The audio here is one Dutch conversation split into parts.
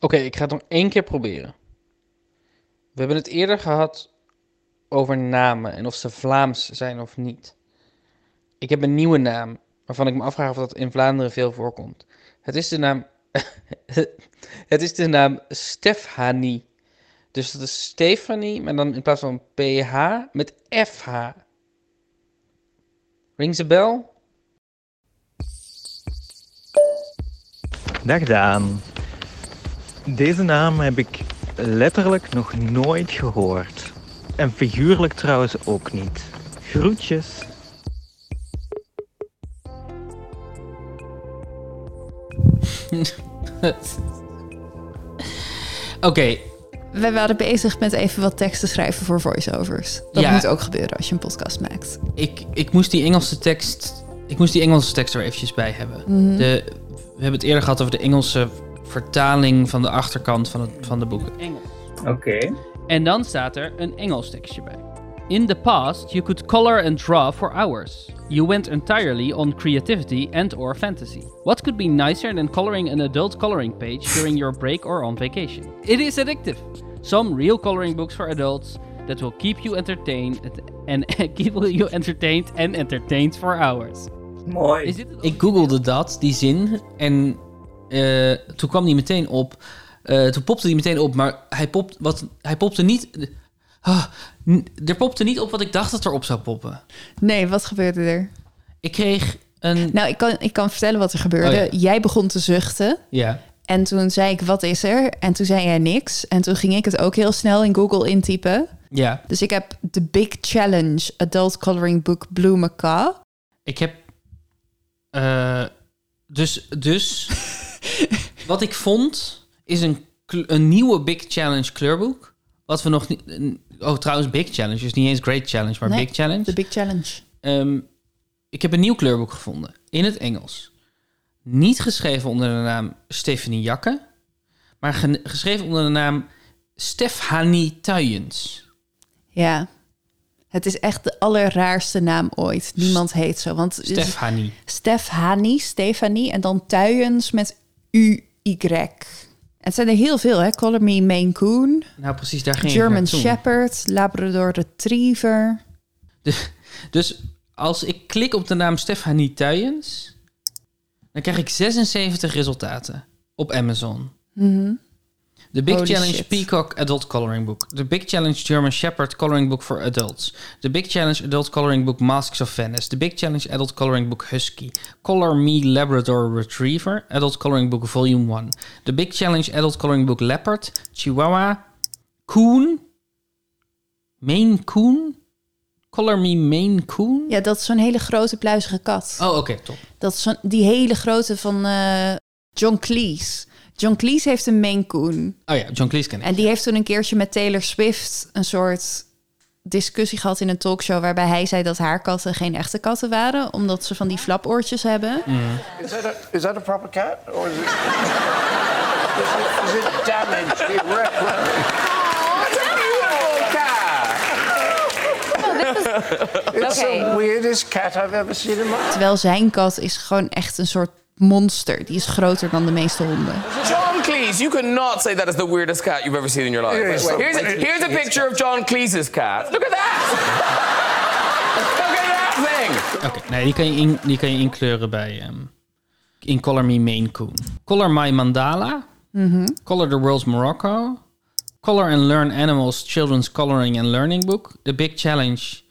Oké, ik ga het nog één keer proberen. We hebben het eerder gehad over namen en of ze Vlaams zijn of niet. Ik heb een nieuwe naam waarvan ik me afvraag of dat in Vlaanderen veel voorkomt. Het is de naam. het is de naam Stefanie. Dus dat is Stefanie, maar dan in plaats van PH met FH. Rings a bell? Dag Daan. Deze naam heb ik letterlijk nog nooit gehoord. En figuurlijk trouwens ook niet. Groetjes. Oké, We waren bezig met even wat teksten schrijven voor voiceovers. Dat Ja. moet ook gebeuren als je een podcast maakt. ik, ik moest die Engelse tekst. Ik moest die Engelse tekst er eventjes bij hebben. Mhm. De, we hebben het eerder gehad over de Engelse vertaling van de achterkant van, het, van de boeken. Engels. Oké. En dan staat er een Engels tekstje bij. In the past, you could color and draw for hours. You went entirely on creativity and or fantasy. What could be nicer than coloring an adult coloring page during your break or on vacation? It is addictive. Some real coloring books for adults that will keep you entertained and keep you entertained and entertained for hours. Mooi. Ik googelde dat, die zin, en eh, toen kwam die meteen op. Eh, toen popte die meteen op, maar hij, popt, wat, hij popte niet... Ah, er popte niet op wat ik dacht dat erop zou poppen. Nee, wat gebeurde er? Ik kreeg een... Nou, ik kan, ik kan vertellen wat er gebeurde. Oh, Jij begon te zuchten. Ja. En toen zei ik, wat is er? En toen zei jij niks. En toen ging ik het ook heel snel in Google intypen. Ja. Dus ik heb The Big Challenge Adult Coloring Book Blue Macaw. Ik heb... eh, dus... dus wat ik vond, is een, een nieuwe Big Challenge kleurboek. Wat we nog niet... Oh, trouwens, Big Challenge. Dus niet eens Great Challenge, maar Nee, Big Challenge. The Big Challenge. Ehm, ik heb een nieuw kleurboek gevonden in het Engels. Niet geschreven onder de naam Stephanie Jakke, maar ge- geschreven onder de naam Stefanie Tuyens. Ja. Het is echt de allerraarste naam ooit. Niemand heet zo. Want Stefanie. Stefanie, Stefanie en dan Tuyens met U-Y. Het zijn er heel veel, hè? Color Me Maine Coon, Nou, precies, daar ging ik German. Shepherd, Labrador Retriever. Dus als ik klik op de naam Stefanie Tuyens, dan krijg ik 76 resultaten op Amazon. The Big Holy Challenge shit. Peacock Adult Coloring Book. The Big Challenge German Shepherd Coloring Book for Adults. The Big Challenge Adult Coloring Book Masks of Venice. The Big Challenge Adult Coloring Book Husky. Color Me Labrador Retriever Adult Coloring Book Volume 1. The Big Challenge Adult Coloring Book Leopard. Chihuahua. Coon. Maine Coon. Color Me Maine Coon. Ja, dat is zo'n hele grote pluizige kat. Oh, oké, top. Dat is die hele grote van eh, John Cleese. John Cleese heeft een Maine Coon. Oh ja, John Cleese ken ik. En die heeft toen een keertje met Taylor Swift een soort discussie gehad in een talkshow... waarbij hij zei dat haar katten geen echte katten waren... omdat ze van die flapoortjes hebben. Is that a, is that a proper cat? Or is it, is it, is it damaged? It's the weirdest cat I've ever seen in my life. Terwijl zijn kat is gewoon echt een soort monster. Die is groter dan de meeste honden. John Cleese, you could not say that is the weirdest cat you've ever seen in your life. Wait, wait, here's, a, here's a picture of John Cleese's cat. Look at that! Look at that thing! Oké, nee, die kan je, in, die kan je inkleuren bij... ehm, in Color Me Maine Coon. Color My Mandala. Color the World's Morocco. Color and Learn Animals Children's Coloring and Learning Book. The Big Challenge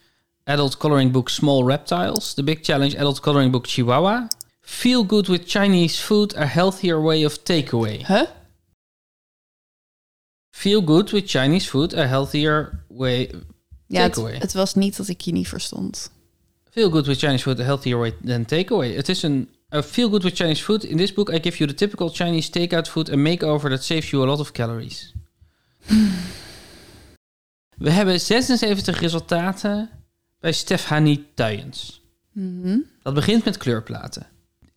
Adult Coloring Book Small Reptiles. The Big Challenge Adult Coloring Book Chihuahua. Feel Good with Chinese Food, A Healthier Way of Takeaway. Huh? Feel Good with Chinese Food, A Healthier Way... Ja, het, Takeaway. het was niet dat ik je niet verstond. Feel good with Chinese food, a healthier way than takeaway. Het is een uh, feel good with Chinese food. In this book, I give you the typical Chinese takeout food, a makeover that saves you a lot of calories. We hebben 76 resultaten bij Stefanie Tuyens. Dat begint met kleurplaten.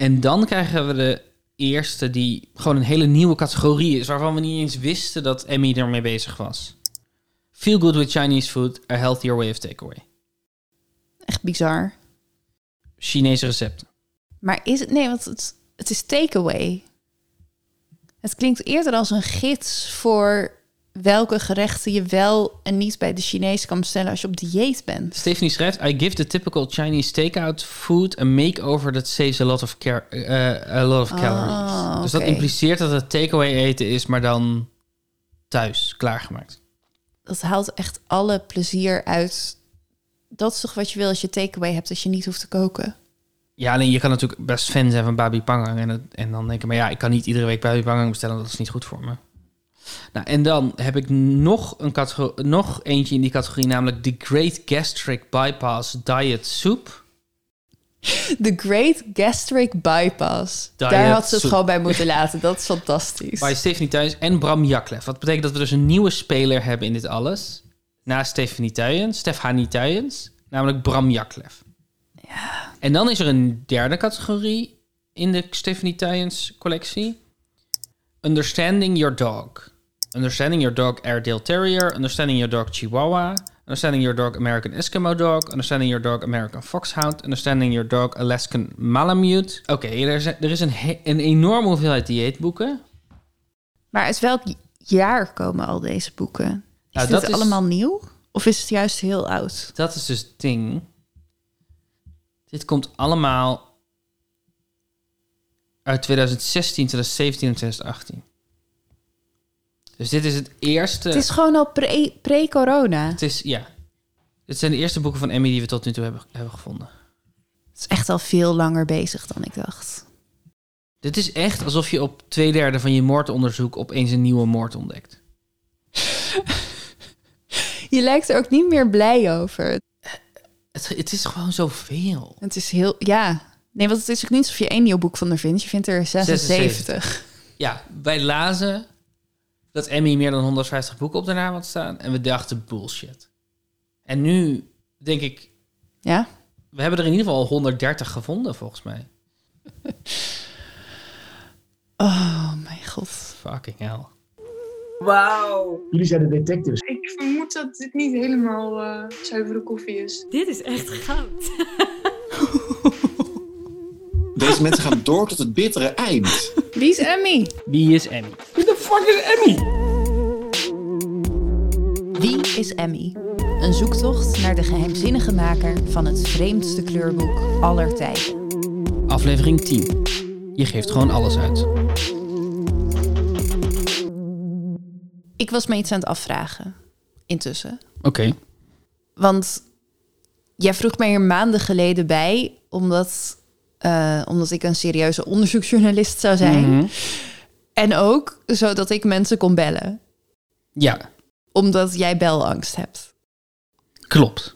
En dan krijgen we de eerste die gewoon een hele nieuwe categorie is, waarvan we niet eens wisten dat Emmy ermee bezig was. Feel good with Chinese food, a healthier way of takeaway. Echt bizar. Chinese recepten. Maar is het... Nee, want het, het is takeaway. Het klinkt eerder als een gids voor welke gerechten je wel en niet bij de Chinees kan bestellen als je op dieet bent. Stephanie schrijft: I give the typical Chinese takeout food a makeover that saves a lot of, car- eh, a lot of calories. Ah, Dus dat impliceert dat het takeaway eten is, maar dan thuis klaargemaakt. Dat haalt echt alle plezier uit. Dat is toch wat je wil als je takeaway hebt, als je niet hoeft te koken. Ja, alleen je kan natuurlijk best fan zijn van Babi Pangang. En, het- en dan denken, maar ja, ik kan niet iedere week Babi Pangang bestellen, dat is niet goed voor me. Nou, en dan heb ik nog, een nog eentje in die categorie, namelijk The Great Gastric Bypass Diet Soup. The Great Gastric Bypass. Diet Daar had ze het gewoon bij moeten laten. Dat is fantastisch. Bij Stephanie Tuyens en Bram Jaklev. Wat betekent dat we dus een nieuwe speler hebben in dit alles. Naast Stephanie Tuyens, Stefanie Tuyens, namelijk Bram Jaklev. Ja. En dan is er een derde categorie in de Stephanie Tuyens collectie. Understanding Your Dog. Understanding Your Dog Airedale Terrier. Understanding Your Dog Chihuahua. Understanding Your Dog American Eskimo Dog. Understanding Your Dog American Foxhound. Understanding Your Dog Alaskan Malamute. Oké, er is, er is een, een enorme hoeveelheid dieetboeken. Maar uit welk jaar komen al deze boeken? Is Nou, dit dat is- allemaal nieuw? Of is het juist heel oud? Dat is dus het ding. Dit komt allemaal uit 2016, 2017 en 2018. Dus dit is het eerste. Het is gewoon al pre- pre-corona. het is- ja. Dit zijn de eerste boeken van Emmy die we tot nu toe hebben, hebben gevonden. het is echt al veel langer bezig dan ik dacht. Dit is echt alsof je op twee derde van je moordonderzoek opeens een nieuwe moord ontdekt. Je lijkt er ook niet meer blij over. Het, het is gewoon zoveel. Het is heel... Ja. Nee, want het is ook niet alsof je één nieuw boek van haar vindt. Je vindt er 76. Ja, wij lazen dat Emmy meer dan 150 boeken op de naam had staan. En we dachten bullshit. En nu denk ik, Ja? we hebben er in ieder geval al 130 gevonden volgens mij. Oh mijn god. Fucking hell. Jullie zijn de detectives. Ik vermoed dat dit niet helemaal eh, zuivere koffie is. Dit is echt goud. Deze mensen gaan door tot het bittere eind. Wie is Emmy? Wie is Emmy? Wie is Emmy? Een zoektocht naar de geheimzinnige maker van het vreemdste kleurboek aller tijden. Aflevering 10. Je geeft gewoon alles uit. Ik was me iets aan het afvragen. Intussen. Oké. Want jij vroeg mij hier maanden geleden bij, omdat, eh, omdat ik een serieuze onderzoeksjournalist zou zijn. Mhm. En ook zodat ik mensen kon bellen. Ja, Omdat jij belangst hebt. klopt.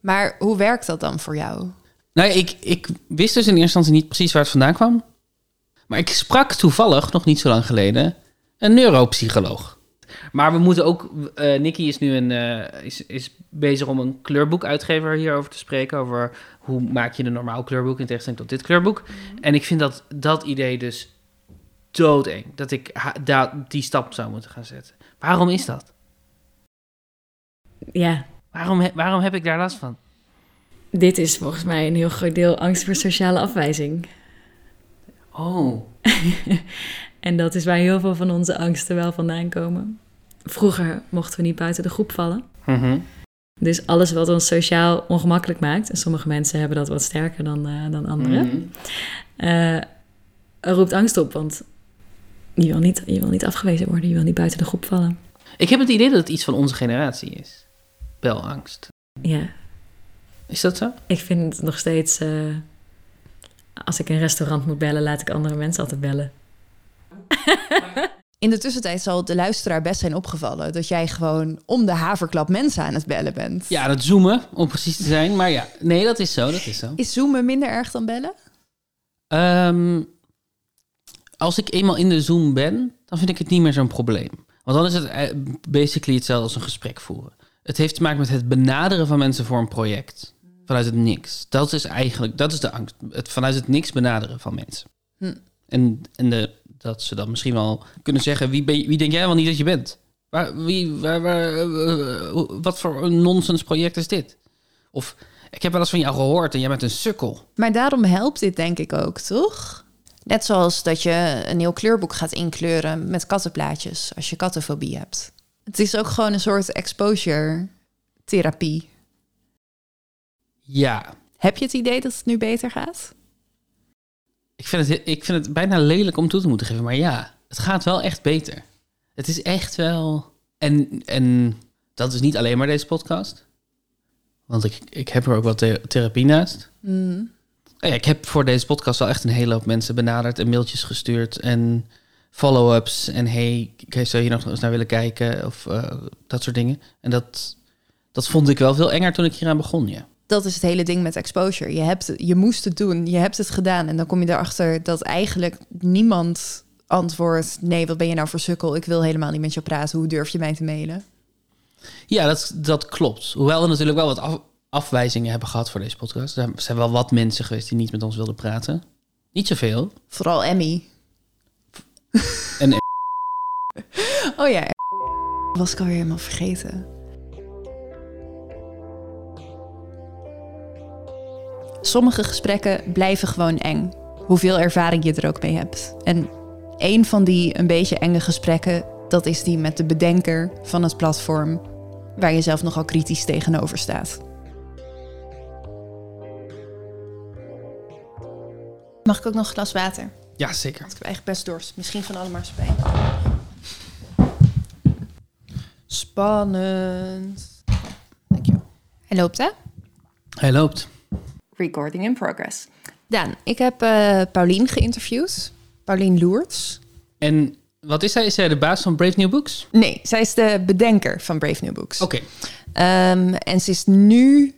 Maar hoe werkt dat dan voor jou? Nou, ja, ik, ik wist dus in eerste instantie niet precies waar het vandaan kwam. Maar ik sprak toevallig, nog niet zo lang geleden, een neuropsycholoog. Maar we moeten ook... eh Nicky is nu een, eh, is, is bezig om een kleurboekuitgever hierover te spreken. Over hoe maak je een normaal kleurboek in tegenstelling tot dit kleurboek. En ik vind dat, dat idee dus doodeng. Dat ik ha- da- die stap zou moeten gaan zetten. Waarom is dat? Ja, Waarom, he- waarom heb ik daar last van? dit is volgens mij een heel groot deel angst voor sociale afwijzing. Oh, En dat is waar heel veel van onze angsten wel vandaan komen. Vroeger mochten we niet buiten de groep vallen. Mhm. Dus alles wat ons sociaal ongemakkelijk maakt, en sommige mensen hebben dat wat sterker dan, eh, dan anderen, Mhm. eh, roept angst op. Want je wil, niet, je wil niet afgewezen worden, je wil niet buiten de groep vallen. Ik heb het idee dat het iets van onze generatie is. Belangst. Ja, Is dat zo? ik vind het nog steeds. eh, als ik een restaurant moet bellen, laat ik andere mensen altijd bellen. In de tussentijd zal de luisteraar best zijn opgevallen dat jij gewoon om de haverklap mensen aan het bellen bent. Ja, dat zoomen, om precies te zijn. Maar ja, nee, dat is zo, dat is zo. Is zoomen minder erg dan bellen? Ehm, als ik eenmaal in de Zoom ben, dan vind ik het niet meer zo'n probleem. Want dan is het eh, basically hetzelfde als een gesprek voeren. Het heeft te maken met het benaderen van mensen voor een project. Vanuit het niks. Dat is eigenlijk, dat is de angst. Het vanuit het niks benaderen van mensen. Hm. En, en de, dat ze dan misschien wel kunnen zeggen, wie, ben wie denk jij wel niet dat je bent? Waar, wie, waar, waar, eh, eh, wat voor een nonsens project is dit? Of, ik heb wel eens van jou gehoord en jij bent een sukkel. Maar daarom helpt dit denk ik ook, toch? Net zoals dat je een heel kleurboek gaat inkleuren met kattenplaatjes als je kattenfobie hebt. Het is ook gewoon een soort exposure therapie. Ja, Heb je het idee dat het nu beter gaat? ik vind, het, ik vind het bijna lelijk om toe te moeten geven. Maar ja, het gaat wel echt beter. Het is echt wel... En, en dat is niet alleen maar deze podcast. Want ik, ik heb er ook wat the- therapie naast. Mm. Ja, ik heb voor deze podcast wel echt een hele hoop mensen benaderd en mailtjes gestuurd en follow-ups en hey, zou je hier nog eens naar willen kijken of eh, dat soort dingen. En dat, dat vond ik wel veel enger toen ik hieraan begon, ja. Dat is het hele ding met exposure. Je, hebt, je moest het doen, je hebt het gedaan. En dan kom je erachter dat eigenlijk niemand antwoordt... nee, wat ben je nou voor sukkel? Ik wil helemaal niet met je praten. Hoe durf je mij te mailen? Ja, dat, dat klopt. Hoewel we natuurlijk wel wat af- afwijzingen hebben gehad voor deze podcast. Er zijn wel wat mensen geweest die niet met ons wilden praten. Niet zoveel. Vooral Emmy. En Oh ja, was ik alweer helemaal vergeten. Sommige gesprekken blijven gewoon eng. Hoeveel ervaring je er ook mee hebt. En een van die een beetje enge gesprekken, dat is die met de bedenker van het platform, waar je zelf nogal kritisch tegenover staat. Mag ik ook nog een glas water? ja, zeker. Ik heb eigenlijk best dorst. Misschien van alle marsepein. Spannend. Dankjewel. Hij loopt, hè? Hij loopt. Recording in progress. Daan, ik heb eh Paulien geïnterviewd. Paulien Loerts. En wat is zij? Is zij de baas van Brave New Books? Nee, zij is de bedenker van Brave New Books. Oké. Ehm, en ze is nu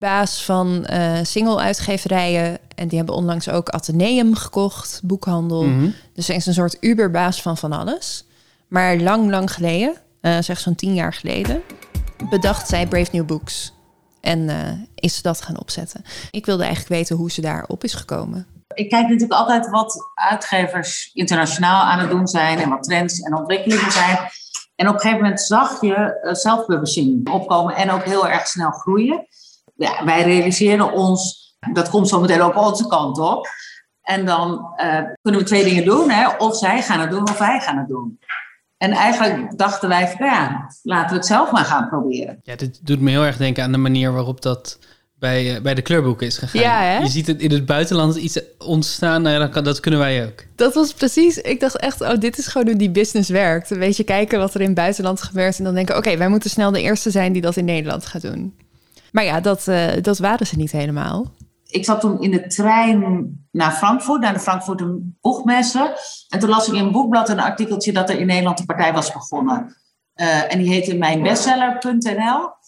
baas van eh single-uitgeverijen. En die hebben onlangs ook Atheneum gekocht, boekhandel. Mhm. Dus ze is een soort uberbaas van van alles. Maar lang, lang geleden, eh zeg zo'n tien jaar geleden, bedacht zij Brave New Books. En eh, is ze dat gaan opzetten. Ik wilde eigenlijk weten hoe ze daarop is gekomen. Ik kijk natuurlijk altijd wat uitgevers internationaal aan het doen zijn en wat trends en ontwikkelingen zijn. En op een gegeven moment zag je self-publishing opkomen en ook heel erg snel groeien. Ja, wij realiseren ons, dat komt zo meteen ook onze kant op. En dan eh, kunnen we twee dingen doen. Hè? Of zij gaan het doen of wij gaan het doen. En eigenlijk dachten wij van ja, laten we het zelf maar gaan proberen. Ja, dit doet me heel erg denken aan de manier waarop dat bij, eh, bij de kleurboeken is gegaan. Ja, hè? Je ziet het in het buitenland iets ontstaan, nou ja, kan, dat kunnen wij ook. Dat was precies, ik dacht echt, oh, dit is gewoon hoe die business werkt. Een beetje kijken wat er in het buitenland gebeurt en dan denken, oké, wij moeten snel de eerste zijn die dat in Nederland gaat doen. Maar ja, dat, eh, dat waren ze niet helemaal. ik zat toen in de trein naar Frankfurt, naar de Frankfurter Boegmesse. En toen las ik in een boekblad een artikeltje dat er in Nederland een partij was begonnen. Eh, en die heette mijnbestseller.nl.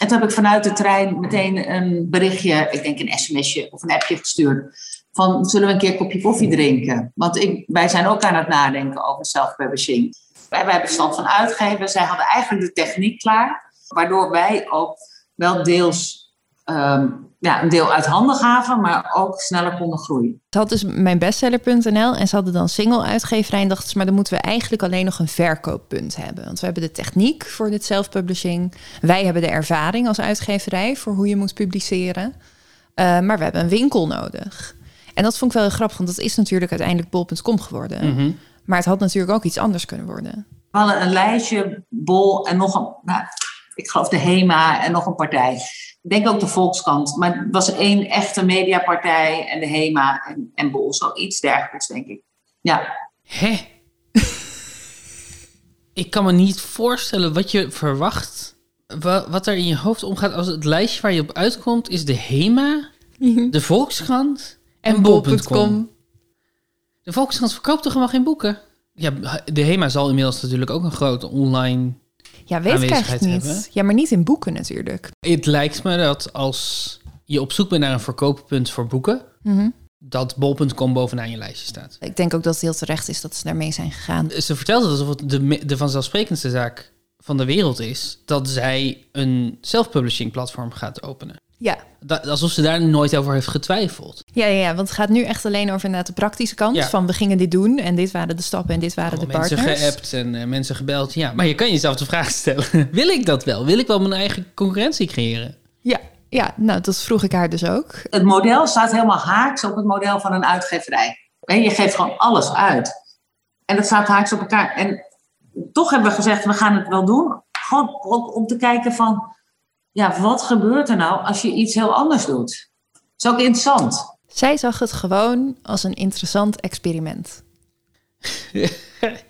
En toen heb ik vanuit de trein meteen een berichtje, ik denk een sms'je of een appje gestuurd. Van, zullen we een keer een kopje koffie drinken? Want ik, wij zijn ook aan het nadenken over self-publishing. Wij hebben stand van uitgeven. Zij hadden eigenlijk de techniek klaar. Waardoor wij ook wel deels ehm, ja, een deel uit handen gaven, maar ook sneller konden groeien. Ze had dus mijn bestseller.nl en ze hadden dan single-uitgeverij. En dachten ze, maar dan moeten we eigenlijk alleen nog een verkooppunt hebben. Want we hebben de techniek voor dit self-publishing. Wij hebben de ervaring als uitgeverij voor hoe je moet publiceren. Eh, maar we hebben een winkel nodig. En dat vond ik wel heel grappig, want dat is natuurlijk uiteindelijk bol.com geworden. Mhm. Maar het had natuurlijk ook iets anders kunnen worden. We hadden een lijstje, Bol en nog een, nou, ik geloof de HEMA en nog een partij. Ik denk ook de Volkskrant. Maar het was één echte mediapartij en de HEMA en, en Bol. Zoiets dergelijks, denk ik. Ja. Hè? ik kan me niet voorstellen wat je verwacht. wa- Wat er in je hoofd omgaat als het lijstje waar je op uitkomt is de HEMA, de Volkskrant en, bol.com. De Volkskrant verkoopt toch helemaal geen boeken? Ja, de HEMA zal inmiddels natuurlijk ook een grote online Ja, weet ik niet. hebben. Ja, maar niet in boeken natuurlijk. Het lijkt me dat als je op zoek bent naar een verkooppunt voor boeken, Mhm. dat bol.com bovenaan je lijstje staat. Ik denk ook dat het heel terecht is dat ze daarmee zijn gegaan. Ze vertelt het alsof het de, de vanzelfsprekendste zaak van de wereld is dat zij een self-publishing platform gaat openen. Ja. Da- alsof ze daar nooit over heeft getwijfeld. Ja, ja, ja, want het gaat nu echt alleen over inderdaad de praktische kant. Ja. Van we gingen dit doen en dit waren de stappen en dit waren de Mensen partners. geappt en eh, mensen gebeld. Ja, maar je kan jezelf de vraag stellen: wil ik dat wel? Wil ik wel mijn eigen concurrentie creëren? Ja, ja, nou dat vroeg ik haar dus ook. Het model staat helemaal haaks op het model van een uitgeverij. En je geeft gewoon alles uit. En dat staat haaks op elkaar. En toch hebben we gezegd, we gaan het wel doen. Gewoon om te kijken van, ja, wat gebeurt er nou als je iets heel anders doet? Dat is ook interessant. Zij zag het gewoon als een interessant experiment.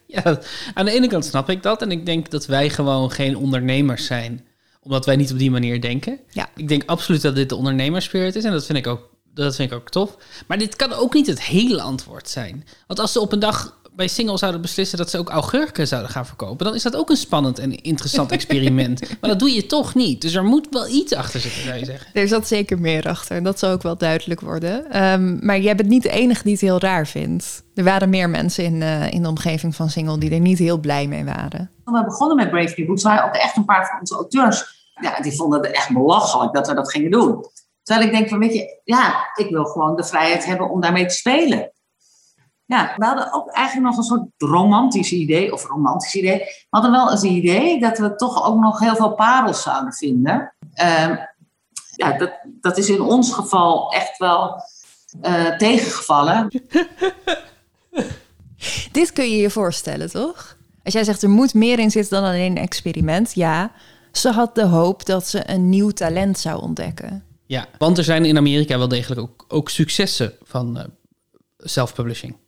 ja, aan de ene kant snap ik dat. En ik denk dat wij gewoon geen ondernemers zijn. Omdat wij niet op die manier denken. Ja. Ik denk absoluut dat dit de ondernemerspirit is. En dat vind ik ook, dat vind ik ook tof. Maar dit kan ook niet het hele antwoord zijn. Want als ze op een dag bij Single zouden beslissen dat ze ook augurken zouden gaan verkopen, dan is dat ook een spannend en interessant experiment. maar dat doe je toch niet. Dus er moet wel iets achter zitten, zou je zeggen. Er zat zeker meer achter. Dat zal ook wel duidelijk worden. Ehm, maar jij bent niet de enige die het heel raar vindt. Er waren meer mensen in, eh, in de omgeving van Single die er niet heel blij mee waren. Toen we begonnen met Brave New Books, waren ook echt een paar van onze auteurs, ja, die vonden het echt belachelijk dat we dat gingen doen. Terwijl ik denk van, weet je, ja, ik wil gewoon de vrijheid hebben om daarmee te spelen. Ja, we hadden ook eigenlijk nog een soort romantisch idee, of romantisch idee. We hadden wel eens een idee dat we toch ook nog heel veel parels zouden vinden. Ehm, ja, dat, dat is in ons geval echt wel eh, tegengevallen. Dit kun je je voorstellen, toch? Als jij zegt er moet meer in zitten dan alleen een experiment, ja. Ze had de hoop dat ze een nieuw talent zou ontdekken. Ja, want er zijn in Amerika wel degelijk ook, ook successen van uh, self-publishing.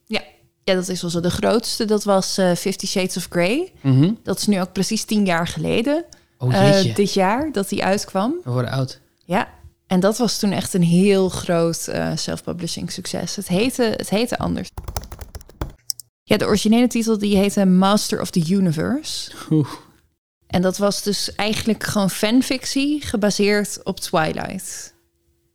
Ja. dat is wel zo. De grootste, dat was uh, Fifty Shades of Grey. Mhm. Dat is nu ook precies tien jaar geleden. Oh, uh, jeetje. dit jaar dat die uitkwam. We worden oud. Ja, en dat was toen echt een heel groot uh, self-publishing succes. Het heette, het heette anders. Ja, de originele titel die heette Master of the Universe. Oeh. En dat was dus eigenlijk gewoon fanfictie gebaseerd op Twilight.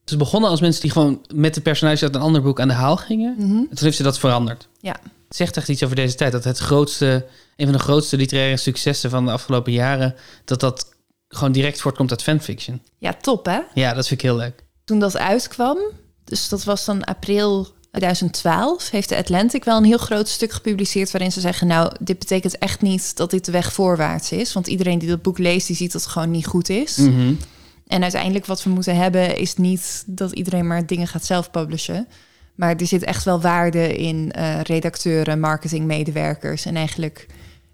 Is begonnen als mensen die gewoon met de personages uit een ander boek aan de haal gingen. Mhm. En toen heeft ze dat veranderd. Ja. Het zegt echt iets over deze tijd. Dat het grootste, een van de grootste literaire successen van de afgelopen jaren... dat dat gewoon direct voortkomt uit fanfiction. Ja, top hè? Ja, dat vind ik heel leuk. Toen dat uitkwam, dus dat was dan april 2012, heeft de Atlantic wel een heel groot stuk gepubliceerd waarin ze zeggen, nou, dit betekent echt niet dat dit de weg voorwaarts is, want iedereen die dat boek leest, die ziet dat het gewoon niet goed is. Mm -hmm. En uiteindelijk wat we moeten hebben is niet dat iedereen maar dingen gaat zelf publishen, maar er zit echt wel waarde in uh, redacteuren, marketingmedewerkers en eigenlijk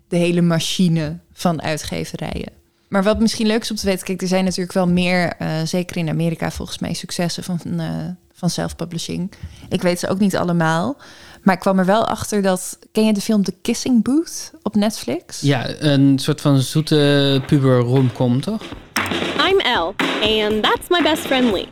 de hele machine van uitgeverijen. Maar wat misschien leuk is om te weten, kijk, er zijn natuurlijk wel meer, uh, zeker in Amerika volgens mij, successen van, uh, van self-publishing. Ik weet ze ook niet allemaal. Maar ik kwam er wel achter dat. Ken je de film The Kissing Booth op Netflix? Ja, een soort van zoete puber romcom, toch? I'm Elle, and that's my best friend Lee.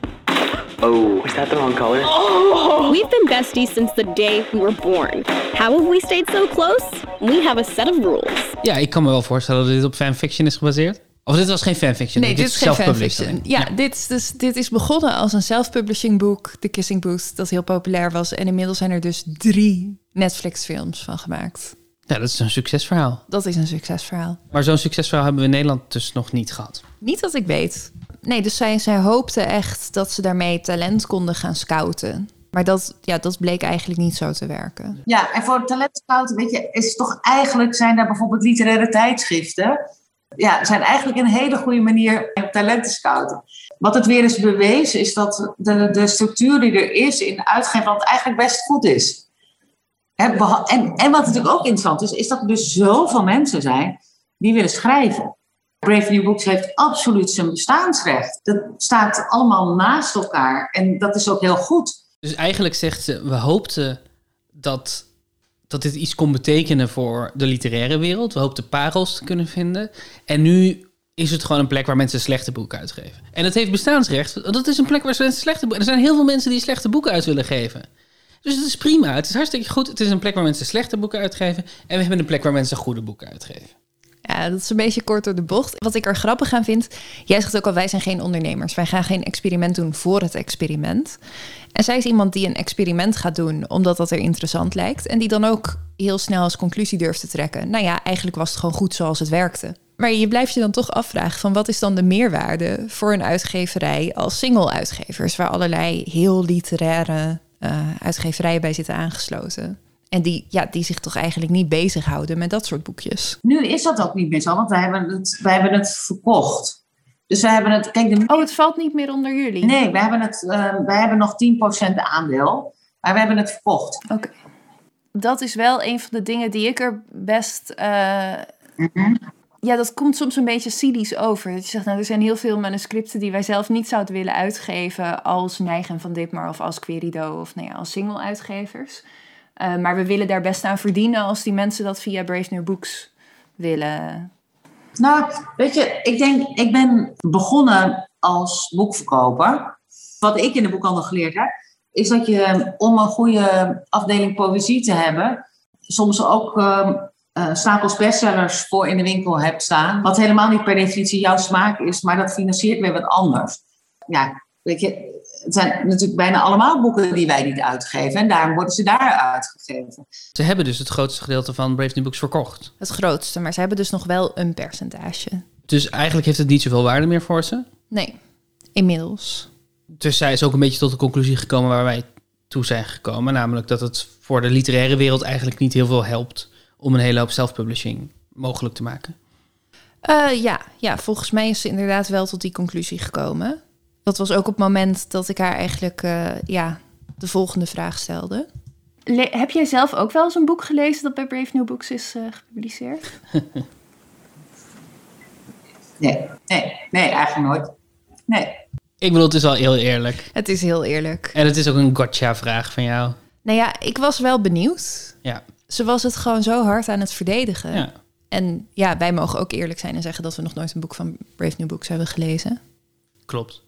Oh, is that the wrong color? Oh. We've been besties since the day we were born. How have we stayed so close? We have a set of rules. Ja, ik kan me wel voorstellen dat dit op fanfiction is gebaseerd. Of dit was geen fanfiction. Nee, dit, is geen fanfiction. Ja, ja. Dit, is dus, dit is begonnen als een self-publishing boek, The Kissing Booth, dat heel populair was. En inmiddels zijn er dus drie Netflix-films van gemaakt. Ja, dat is een succesverhaal. Dat is een succesverhaal. Maar zo'n succesverhaal hebben we in Nederland dus nog niet gehad. Niet dat ik weet. Nee, dus zij, zij hoopte echt dat ze daarmee talent konden gaan scouten. Maar dat, ja, dat bleek eigenlijk niet zo te werken. Ja, en voor talent scouten, weet je, is toch eigenlijk zijn daar bijvoorbeeld literaire tijdschriften. Ja, zijn eigenlijk een hele goede manier om talent te scouten. Wat het weer is bewezen, is dat de, de structuur die er is in uitgeverland eigenlijk best goed is. En, en wat natuurlijk ook interessant is, is dat er dus zoveel mensen zijn die willen schrijven. Brave New Books heeft absoluut zijn bestaansrecht. Dat staat allemaal naast elkaar en dat is ook heel goed. Dus eigenlijk zegt ze, we hoopten dat, dat dit iets kon betekenen voor de literaire wereld. We hoopten parels te kunnen vinden. En nu is het gewoon een plek waar mensen slechte boeken uitgeven. En het heeft bestaansrecht. Dat is een plek waar mensen slechte boeken... Er zijn heel veel mensen die slechte boeken uit willen geven. Dus het is prima. Het is hartstikke goed. Het is een plek waar mensen slechte boeken uitgeven. En we hebben een plek waar mensen goede boeken uitgeven. Ja, dat is een beetje kort door de bocht. Wat ik er grappig aan vind, jij zegt ook al, wij zijn geen ondernemers. Wij gaan geen experiment doen voor het experiment. En zij is iemand die een experiment gaat doen omdat dat er interessant lijkt. En die dan ook heel snel als conclusie durft te trekken. Nou ja, eigenlijk was het gewoon goed zoals het werkte. Maar je blijft je dan toch afvragen van wat is dan de meerwaarde voor een uitgeverij als single-uitgevers, waar allerlei heel literaire uh, uitgeverijen bij zitten aangesloten. En die, ja, die zich toch eigenlijk niet bezighouden met dat soort boekjes. Nu is dat ook niet meer zo, want wij hebben het, wij hebben het verkocht. Dus wij hebben het. Kijk, de... Oh, het valt niet meer onder jullie? Nee, wij hebben, het, uh, wij hebben nog 10% aandeel, maar we hebben het verkocht. Oké. Okay. dat is wel een van de dingen die ik er best. eh, Ja, dat komt soms een beetje cynisch over. Dat je zegt, nou, er zijn heel veel manuscripten die wij zelf niet zouden willen uitgeven als Neigen van Ditmar of als Querido of nou ja, als single-uitgevers. Eh, maar we willen daar best aan verdienen als die mensen dat via Brave New Books willen. Nou, weet je, ik denk, ik ben begonnen als boekverkoper. Wat ik in de boekhandel geleerd heb, is dat je om een goede afdeling poëzie te hebben, soms ook ehm, eh, stapels bestsellers voor in de winkel hebt staan. Wat helemaal niet per definitie jouw smaak is, maar dat financiert weer wat anders. Ja, weet je, het zijn natuurlijk bijna allemaal boeken die wij niet uitgeven. En daarom worden ze daar uitgegeven. Ze hebben dus het grootste gedeelte van Brave New Books verkocht. Het grootste, maar ze hebben dus nog wel een percentage. Dus eigenlijk heeft het niet zoveel waarde meer voor ze. Nee, inmiddels. Dus zij is ook een beetje tot de conclusie gekomen waar wij toe zijn gekomen. Namelijk dat het voor de literaire wereld eigenlijk niet heel veel helpt om een hele hoop self-publishing mogelijk te maken. Eh, ja, ja, volgens mij is ze inderdaad wel tot die conclusie gekomen. Dat was ook op het moment dat ik haar eigenlijk eh, ja, de volgende vraag stelde. heb jij zelf ook wel eens een boek gelezen dat bij Brave New Books is eh, gepubliceerd? Nee, nee, nee, eigenlijk nooit. Nee. Ik bedoel, het is wel heel eerlijk. Het is heel eerlijk. En het is ook een gotcha-vraag van jou. Nou ja, ik was wel benieuwd. Ja. Ze was het gewoon zo hard aan het verdedigen. Ja. En ja, wij mogen ook eerlijk zijn en zeggen dat we nog nooit een boek van Brave New Books hebben gelezen. Klopt.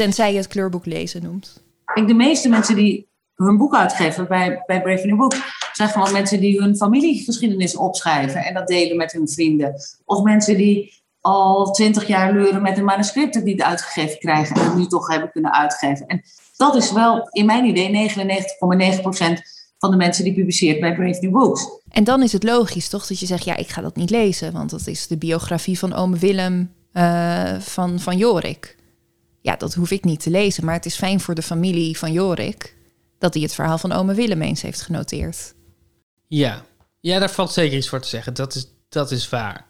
Tenzij je het kleurboek lezen noemt. Kijk, de meeste mensen die hun boek uitgeven bij, bij Brave New Book zijn gewoon mensen die hun familiegeschiedenis opschrijven en dat delen met hun vrienden. Of mensen die al twintig jaar leuren met een manuscript dat niet uitgegeven krijgen en het nu toch hebben kunnen uitgeven. En dat is wel, in mijn idee, 99,9% van de mensen die publiceert bij Brave New Books. En dan is het logisch, toch, dat je zegt, ja, ik ga dat niet lezen, want dat is de biografie van ome Willem eh, van, van Jorik. Ja, dat hoef ik niet te lezen, maar het is fijn voor de familie van Jorik dat hij het verhaal van ome Willem eens heeft genoteerd. Ja. ja, daar valt zeker iets voor te zeggen. Dat is, dat is waar.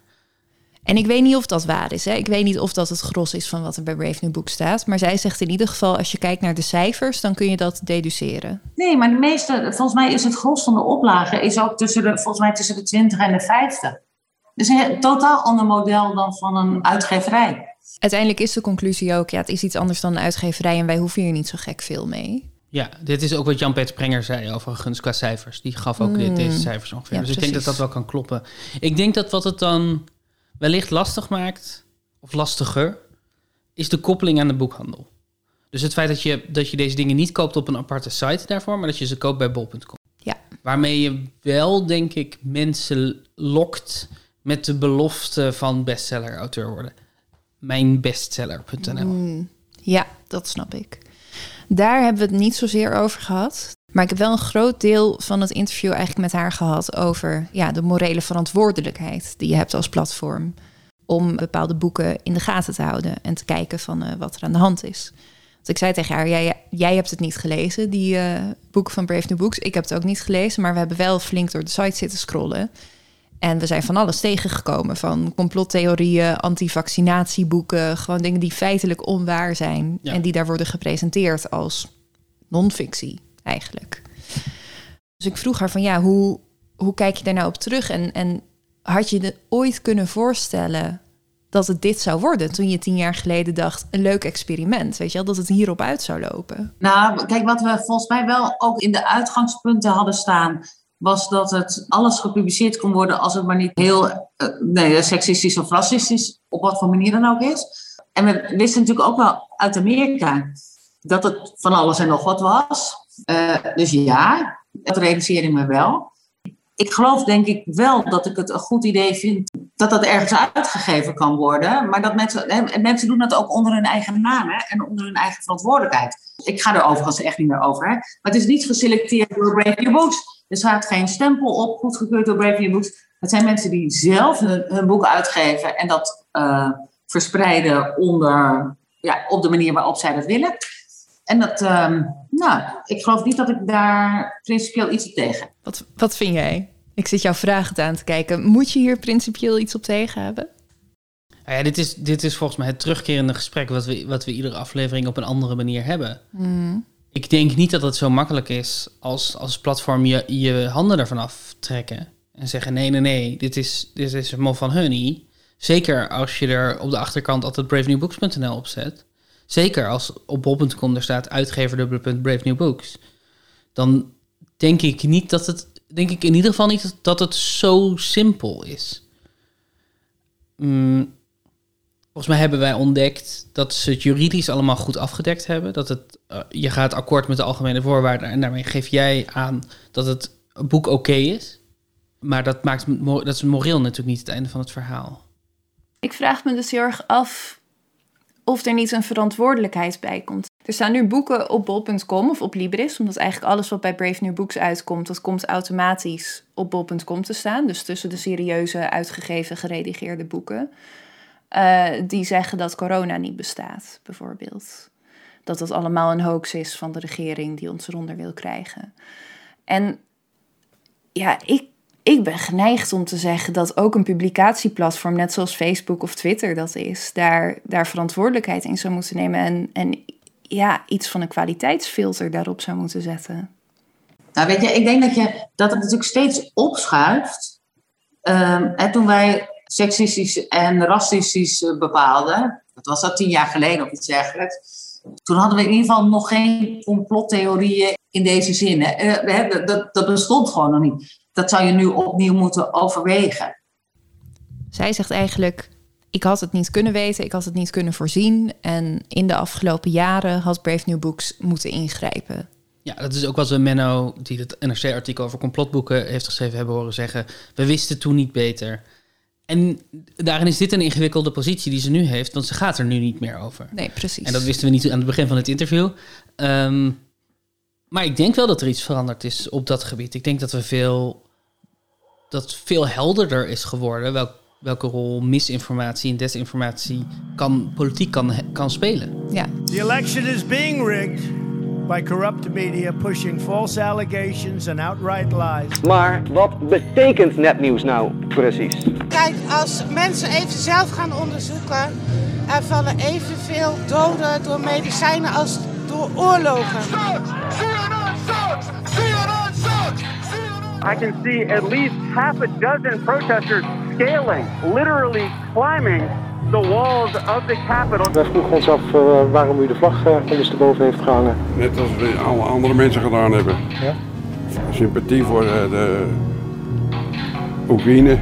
En ik weet niet of dat waar is. Hè? Ik weet niet of dat het gros is van wat er bij Brave New Book staat. Maar zij zegt in ieder geval, als je kijkt naar de cijfers, dan kun je dat deduceren. Nee, maar de meeste, volgens mij is het gros van de oplagen is ook tussen de, volgens mij tussen de 20 en de 50. Dus een totaal ander model dan van een uitgeverij. Uiteindelijk is de conclusie ook, ja, het is iets anders dan een uitgeverij en wij hoeven hier niet zo gek veel mee. Ja, dit is ook wat Jan-Peter Sprenger zei overigens qua cijfers. Die gaf ook dit, Mm. deze cijfers ongeveer. Ja, dus ik denk dat dat wel kan kloppen. Ik denk dat wat het dan wellicht lastig maakt, of lastiger, is de koppeling aan de boekhandel. Dus het feit dat je, dat je deze dingen niet koopt op een aparte site daarvoor, maar dat je ze koopt bij bol.com. Ja. Waarmee je wel, denk ik, mensen lokt met de belofte van bestseller-auteur worden. Mijnbestseller.nl. Mm, ja, dat snap ik. Daar hebben we het niet zozeer over gehad. Maar ik heb wel een groot deel van het interview eigenlijk met haar gehad over ja, de morele verantwoordelijkheid die je hebt als platform. Om bepaalde boeken in de gaten te houden en te kijken van eh, wat er aan de hand is. Want ik zei tegen haar, jij, jij hebt het niet gelezen, die eh, boeken van Brave New Books. Ik heb het ook niet gelezen, maar we hebben wel flink door de site zitten scrollen. En we zijn van alles tegengekomen. Van complottheorieën, antivaccinatieboeken. Gewoon dingen die feitelijk onwaar zijn. Ja. En die daar worden gepresenteerd als non-fictie eigenlijk. Dus ik vroeg haar van ja, hoe, hoe kijk je daar nou op terug? En, en had je je ooit kunnen voorstellen dat het dit zou worden? Toen je tien jaar geleden dacht, een leuk experiment. Weet je wel, dat het hierop uit zou lopen. Nou, kijk, wat we volgens mij wel ook in de uitgangspunten hadden staan, was dat het alles gepubliceerd kon worden als het maar niet heel eh, nee, seksistisch of racistisch, op wat voor manier dan ook is. En we wisten natuurlijk ook wel uit Amerika dat het van alles en nog wat was. Eh, dus ja, dat realiseer ik me wel. Ik geloof denk ik wel dat ik het een goed idee vind dat dat ergens uitgegeven kan worden. Maar dat mensen, hè, mensen doen dat ook onder hun eigen naam hè, en onder hun eigen verantwoordelijkheid. Ik ga er overigens echt niet meer over. Hè. Maar het is niet geselecteerd door Brave New Books. Er staat geen stempel op, goedgekeurd door Brave New Books. Het zijn mensen die zelf hun, hun boek uitgeven en dat uh, verspreiden onder, ja, op de manier waarop zij dat willen. En dat, um, nou, ik geloof niet dat ik daar principieel iets op tegen heb. Wat, wat vind jij? Ik zit jouw vragen aan te kijken. Moet je hier principieel iets op tegen hebben? Nou ja, dit, is, dit is volgens mij het terugkerende gesprek wat we, wat we iedere aflevering op een andere manier hebben. Mm. Ik denk niet dat het zo makkelijk is als, als platform je, je handen ervan aftrekken. En zeggen, nee, nee, nee, dit is, dit is mol van honey. Zeker als je er op de achterkant altijd bravenewbooks.nl op zet. Zeker als op bol.com er staat uitgever dubbele Brave New Books. Dan denk ik niet dat het, denk ik in ieder geval niet dat het zo simpel is. Mm, volgens mij hebben wij ontdekt dat ze het juridisch allemaal goed afgedekt hebben. Dat het, eh, je gaat akkoord met de algemene voorwaarden en daarmee geef jij aan dat het boek oké is. Maar dat, maakt, dat is moreel natuurlijk niet het einde van het verhaal. Ik vraag me dus heel erg af of er niet een verantwoordelijkheid bij komt. Er staan nu boeken op bol.com of op Libris, omdat eigenlijk alles wat bij Brave New Books uitkomt, dat komt automatisch op bol.com te staan. Dus tussen de serieuze, uitgegeven, geredigeerde boeken. Eh, die zeggen dat corona niet bestaat, bijvoorbeeld. Dat dat allemaal een hoax is van de regering die ons eronder wil krijgen. En ja, ik, ik ben geneigd om te zeggen dat ook een publicatieplatform, net zoals Facebook of Twitter dat is, daar, daar verantwoordelijkheid in zou moeten nemen en, en ja, iets van een kwaliteitsfilter daarop zou moeten zetten. Nou, weet je, ik denk dat, je, dat het natuurlijk steeds opschuift. Ehm, hè, toen wij seksistisch en racistisch eh, bepaalden, dat was dat tien jaar geleden of iets dergelijks. Toen hadden we in ieder geval nog geen complottheorieën in deze zin. hè. Eh, we dat, dat bestond gewoon nog niet. Dat zou je nu opnieuw moeten overwegen. Zij zegt eigenlijk: Ik had het niet kunnen weten, ik had het niet kunnen voorzien. En in de afgelopen jaren had Brave New Books moeten ingrijpen. Ja, dat is ook wel zo Menno, die het NRC-artikel over complotboeken heeft geschreven, hebben horen zeggen. We wisten toen niet beter. En daarin is dit een ingewikkelde positie die ze nu heeft, want ze gaat er nu niet meer over. Nee, precies. En dat wisten we niet aan het begin van het interview. Ehm, maar ik denk wel dat er iets veranderd is op dat gebied. Ik denk dat we veel. dat veel helderder is geworden welk, welke rol misinformatie en desinformatie kan, politiek kan, kan spelen. Ja. The election is being rigged by corrupt media pushing false allegations and outright lies. Maar wat betekent nepnieuws nou precies? Kijk, als mensen even zelf gaan onderzoeken, er vallen evenveel doden door medicijnen als door oorlogen. I can see at least half a dozen protesters scaling, literally climbing the walls of the. Wij vroegen ons af uh, waarom u de vlag uh, ondersteboven heeft gehangen. Net als we alle andere mensen gedaan hebben. Ja? Sympathie voor uh, de Oekraïne.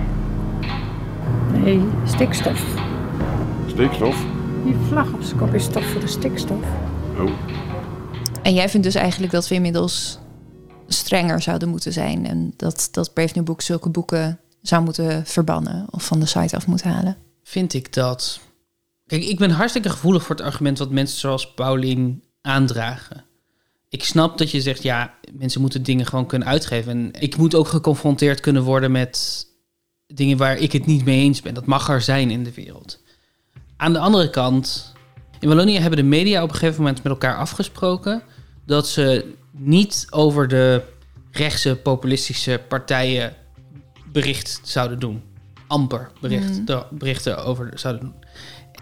Nee, stikstof. Stikstof? Die vlag op zijn kop is toch voor de stikstof. Oh. En jij vindt dus eigenlijk dat we inmiddels strenger zouden moeten zijn. En dat, dat Brave New Books zulke boeken zou moeten verbannen of van de site af moeten halen. Vind ik dat. Kijk, ik ben hartstikke gevoelig voor het argument wat mensen zoals Paulien aandragen. Ik snap dat je zegt, ja, mensen moeten dingen gewoon kunnen uitgeven. En ik moet ook geconfronteerd kunnen worden met dingen waar ik het niet mee eens ben. Dat mag er zijn in de wereld. Aan de andere kant, in Wallonië hebben de media op een gegeven moment met elkaar afgesproken dat ze niet over de rechtse populistische partijen bericht zouden doen. Amper bericht, mm. berichten over zouden doen.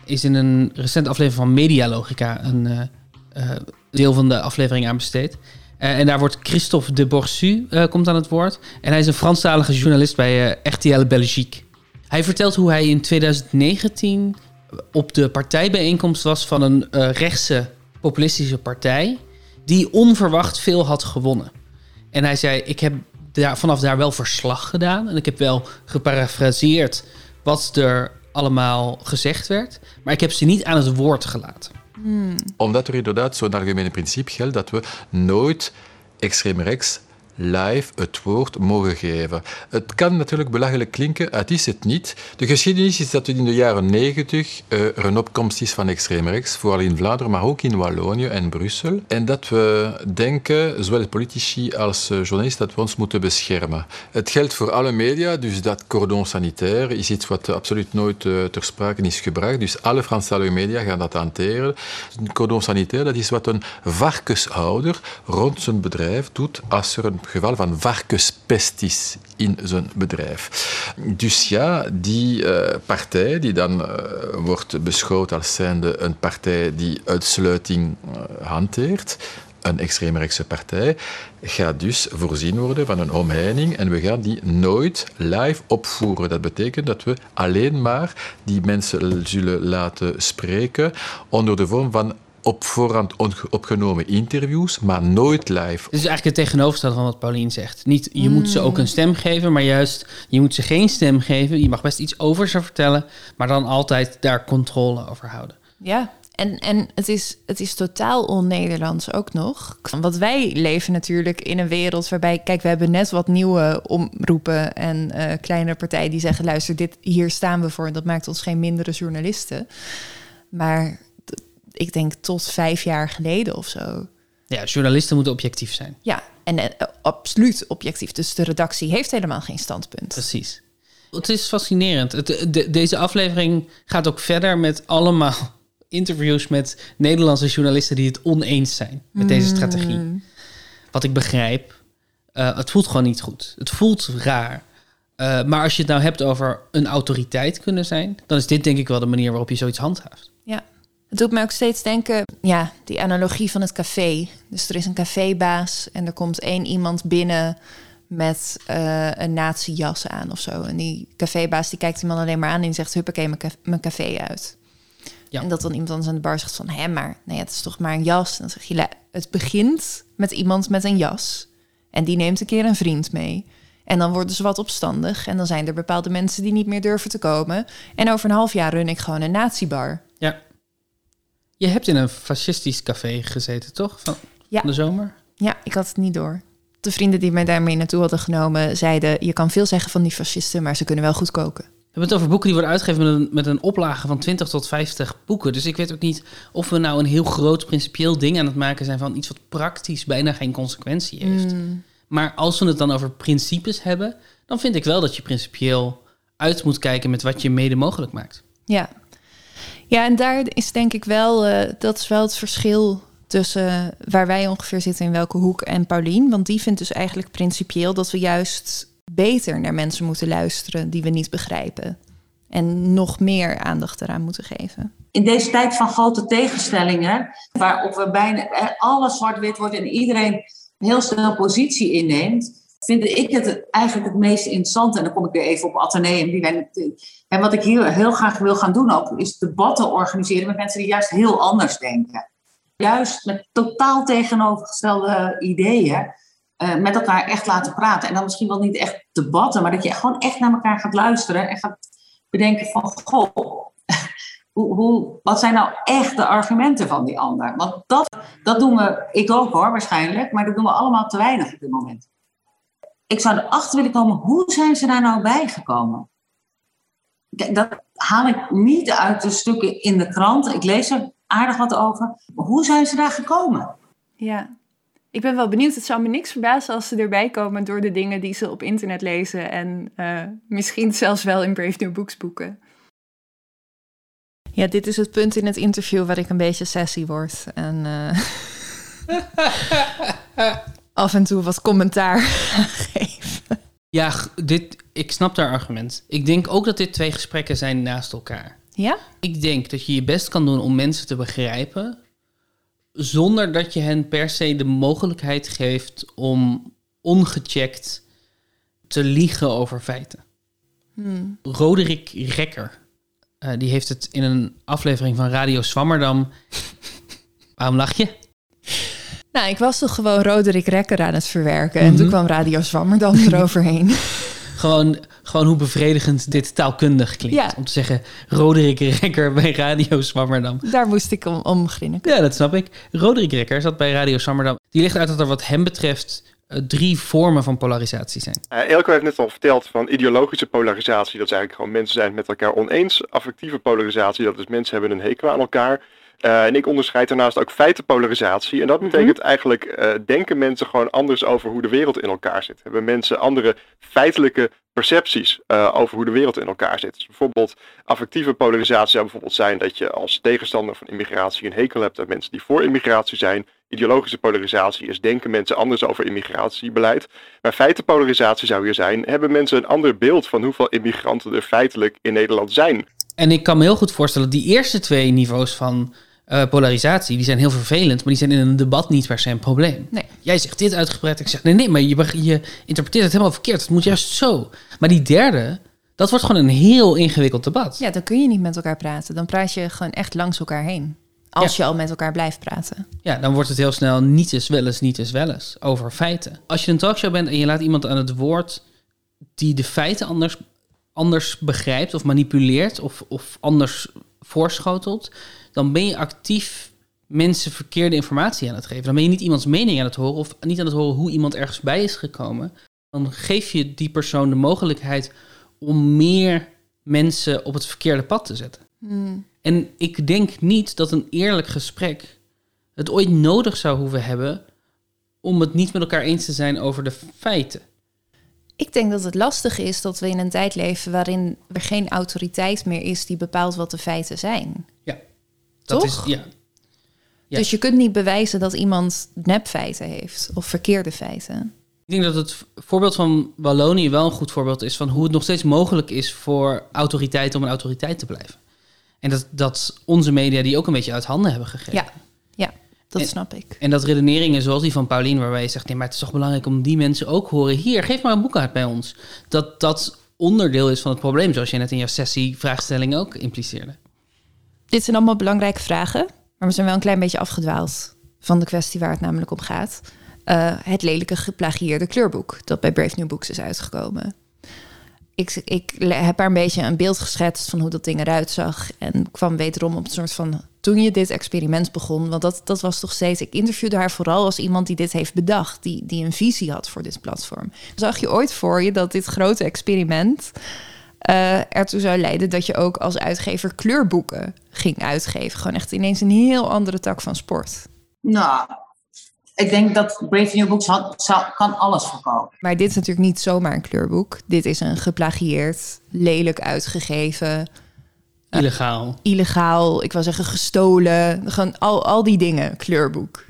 Is in een recente aflevering van Medialogica een uh, uh, deel van de aflevering aan besteed. Uh, en daar wordt Christophe de Borsu komt aan het woord. En hij is een Franstalige journalist bij RTL Belgique. Hij vertelt hoe hij in 2019 op de partijbijeenkomst was van een rechtse populistische partij die onverwacht veel had gewonnen. En hij zei: Ik heb daar, vanaf daar wel verslag gedaan. En ik heb wel geparafraseerd wat er allemaal gezegd werd. Maar ik heb ze niet aan het woord gelaten. Hmm. Omdat er inderdaad zo'n algemene principe geldt dat we nooit extreem rechts live het woord mogen geven. Het kan natuurlijk belachelijk klinken, het is het niet. De geschiedenis is dat in de jaren negentig uh, er een opkomst is van extreem rechts, vooral in Vlaanderen, maar ook in Wallonië en Brussel. En dat we denken, zowel politici als uh, journalisten, dat we ons moeten beschermen. Het geldt voor alle media, dus dat cordon sanitaire is iets wat absoluut nooit uh, ter sprake is gebracht. Dus alle Franstalige media gaan dat hanteren. Een cordon sanitaire, dat is wat een varkenshouder rond zijn bedrijf doet als er een geval van varkenspest is in zijn bedrijf. Dus ja, die uh, partij die dan uh, wordt beschouwd als zijnde een partij die uitsluiting uh, hanteert, een extreemrechtse partij gaat dus voorzien worden van een omheining en we gaan die nooit live opvoeren. Dat betekent dat we alleen maar die mensen zullen laten spreken onder de vorm van op voorhand opgenomen interviews, maar nooit live. Dit is eigenlijk het tegenovergestelde van wat Paulien zegt. Niet, je moet ze ook een stem geven, maar juist, je moet ze geen stem geven. Je mag best iets over ze vertellen, maar dan altijd daar controle over houden. Ja, en, en het, is, het is totaal on-Nederlands ook nog. Want wij leven natuurlijk in een wereld waarbij... Kijk, we hebben net wat nieuwe omroepen en eh kleinere partijen die zeggen... luister, dit, hier staan we voor en dat maakt ons geen mindere journalisten. Maar ik denk tot vijf jaar geleden of zo... Ja, journalisten moeten objectief zijn. Ja, en eh, absoluut objectief. Dus de redactie heeft helemaal geen standpunt. Precies. Het is fascinerend. Het, de- deze aflevering gaat ook verder met allemaal interviews met Nederlandse journalisten die het oneens zijn met deze strategie. Mm. Wat ik begrijp, eh, het voelt gewoon niet goed. Het voelt raar. Eh, maar als je het nou hebt over een autoriteit kunnen zijn, dan is dit denk ik wel de manier waarop je zoiets handhaaft. Ja. Het doet me ook steeds denken, ja, die analogie van het café. Dus er is een cafébaas en er komt één iemand binnen met eh, een nazi-jas aan of zo. En die cafébaas die kijkt die man alleen maar aan en die zegt, huppakee, mijn, mijn café uit. Ja. En dat dan iemand anders aan de bar zegt van, hé, maar nee, het is toch maar een jas. En dan zeg je, "La, het begint met iemand met een jas. En die neemt een keer een vriend mee. En dan worden ze wat opstandig. En dan zijn er bepaalde mensen die niet meer durven te komen. En over een half jaar run ik gewoon een nazi-bar. Ja. Je hebt in een fascistisch café gezeten, toch? Van, Ja. van de zomer? Ja, ik had het niet door. De vrienden die mij daarmee naartoe hadden genomen zeiden... je kan veel zeggen van die fascisten, maar ze kunnen wel goed koken. We hebben het over boeken die worden uitgegeven met een, met een oplage van 20 tot 50 boeken. Dus ik weet ook niet of we nou een heel groot principieel ding aan het maken zijn van iets wat praktisch bijna geen consequentie heeft. Mm. Maar als we het dan over principes hebben, dan vind ik wel dat je principieel uit moet kijken met wat je mede mogelijk maakt. Ja. Ja, en daar is denk ik wel... eh, dat is wel het verschil tussen waar wij ongeveer zitten... in welke hoek en Paulien. Want die vindt dus eigenlijk principieel... dat we juist beter naar mensen moeten luisteren... die we niet begrijpen. En nog meer aandacht eraan moeten geven. in deze tijd van grote tegenstellingen, waarop we bijna alles zwart-wit wordt en iedereen heel snel positie inneemt, vind ik het eigenlijk het meest interessante. En dan kom ik weer even op Atheneum. Die wij, en wat ik hier heel graag wil gaan doen ook, is debatten organiseren met mensen die juist heel anders denken. Juist met totaal tegenovergestelde ideeën. eh, met elkaar echt laten praten. En dan misschien wel niet echt debatten, maar dat je gewoon echt naar elkaar gaat luisteren en gaat bedenken van, goh, hoe, hoe, wat zijn nou echt de argumenten van die ander? Want dat, dat doen we, ik ook hoor waarschijnlijk, maar dat doen we allemaal te weinig op dit moment. Ik zou erachter willen komen, hoe zijn ze daar nou bij gekomen? Dat haal ik niet uit de stukken in de krant. Ik lees er aardig wat over. Maar hoe zijn ze daar gekomen? Ja, ik ben wel benieuwd. Het zou me niks verbazen als ze erbij komen door de dingen die ze op internet lezen. En eh, misschien zelfs wel in Brave New Books boeken. Ja, dit is het punt in het interview waar ik een beetje sassy word. En eh, af en toe wat commentaar geven. Ja, dit, ik snap daar argument. Ik denk ook dat dit twee gesprekken zijn naast elkaar. Ja? Ik denk dat je je best kan doen om mensen te begrijpen, zonder dat je hen per se de mogelijkheid geeft om ongecheckt te liegen over feiten. Hmm. Roderick Rekker, eh, die heeft het in een aflevering van Radio Swammerdam. Waarom lach je? Nou, ik was toch gewoon Roderick Rekker aan het verwerken. En toen Mhm. kwam Radio Zwammerdam eroverheen. Gewoon, gewoon hoe bevredigend dit taalkundig klinkt. Ja. Om te zeggen, Roderick Rekker bij Radio Swammerdam. Daar moest ik om, om grinniken. Ja, dat snap ik. Roderick Rekker zat bij Radio Swammerdam. Die legt uit dat er wat hem betreft eh, drie vormen van polarisatie zijn. Uh, Elko heeft net al verteld van ideologische polarisatie. Dat is eigenlijk gewoon mensen zijn het met elkaar oneens. Affectieve polarisatie, dat is mensen hebben een hekel aan elkaar. Uh, en ik onderscheid daarnaast ook feitenpolarisatie. En dat betekent eigenlijk, uh, denken mensen gewoon anders over hoe de wereld in elkaar zit. Hebben mensen andere feitelijke percepties uh, over hoe de wereld in elkaar zit. Dus bijvoorbeeld affectieve polarisatie zou bijvoorbeeld zijn dat je als tegenstander van immigratie een hekel hebt aan mensen die voor immigratie zijn. Ideologische polarisatie is denken mensen anders over immigratiebeleid. Maar feitenpolarisatie zou hier zijn, hebben mensen een ander beeld van hoeveel immigranten er feitelijk in Nederland zijn. En ik kan me heel goed voorstellen, die eerste twee niveaus van eh, polarisatie, die zijn heel vervelend, maar die zijn in een debat niet per se een probleem. Nee. Jij zegt dit uitgebreid, ik zeg nee, nee, maar je, je interpreteert het helemaal verkeerd. Het moet juist zo. Maar die derde, dat wordt gewoon een heel ingewikkeld debat. Ja, dan kun je niet met elkaar praten. Dan praat je gewoon echt langs elkaar heen. Als je al met elkaar blijft praten. Ja, dan wordt het heel snel niet is wel eens, niet is wel eens. Over feiten. Als je een talkshow bent en je laat iemand aan het woord die de feiten anders, anders begrijpt of manipuleert of, of anders voorschotelt, dan ben je actief mensen verkeerde informatie aan het geven. Dan ben je niet iemands mening aan het horen of niet aan het horen hoe iemand ergens bij is gekomen. Dan geef je die persoon de mogelijkheid om meer mensen op het verkeerde pad te zetten. Hmm. En ik denk niet dat een eerlijk gesprek het ooit nodig zou hoeven hebben om het niet met elkaar eens te zijn over de feiten. Ik denk dat het lastig is dat we in een tijd leven waarin er geen autoriteit meer is die bepaalt wat de feiten zijn. Ja. Dat Toch? is ja. Ja. Dus je kunt niet bewijzen dat iemand nepfeiten heeft of verkeerde feiten. Ik denk dat het voorbeeld van Wallonië wel een goed voorbeeld is van hoe het nog steeds mogelijk is voor autoriteiten om een autoriteit te blijven. En dat, dat onze media die ook een beetje uit handen hebben gegeven. Ja, ja dat En- snap ik. En dat redeneringen zoals die van Paulien, waarbij je zegt: nee, maar het is toch belangrijk om die mensen ook horen. Hier, geef maar een boek uit bij ons. Dat dat onderdeel is van het probleem, zoals je net in jouw sessie vraagstelling ook impliceerde. Dit zijn allemaal belangrijke vragen, maar we zijn wel een klein beetje afgedwaald van de kwestie waar het namelijk om gaat. Eh, het lelijke geplagieerde kleurboek dat bij Brave New Books is uitgekomen. Ik, ik heb daar een beetje een beeld geschetst van hoe dat ding eruit zag. En kwam wederom op een soort van. Toen je dit experiment begon, want dat, dat was toch steeds. Ik interviewde haar vooral als iemand die dit heeft bedacht, die, die een visie had voor dit platform. Zag je ooit voor je dat dit grote experiment eh, ertoe zou leiden dat je ook als uitgever kleurboeken ging uitgeven? Gewoon echt ineens een heel andere tak van sport. Nou, ik denk dat Brave New Books had, zou, kan alles verkopen. Maar dit is natuurlijk niet zomaar een kleurboek. Dit is een geplagieerd, lelijk uitgegeven, Illegaal. illegaal, ik wil zeggen gestolen. Gewoon al, al die dingen, kleurboek.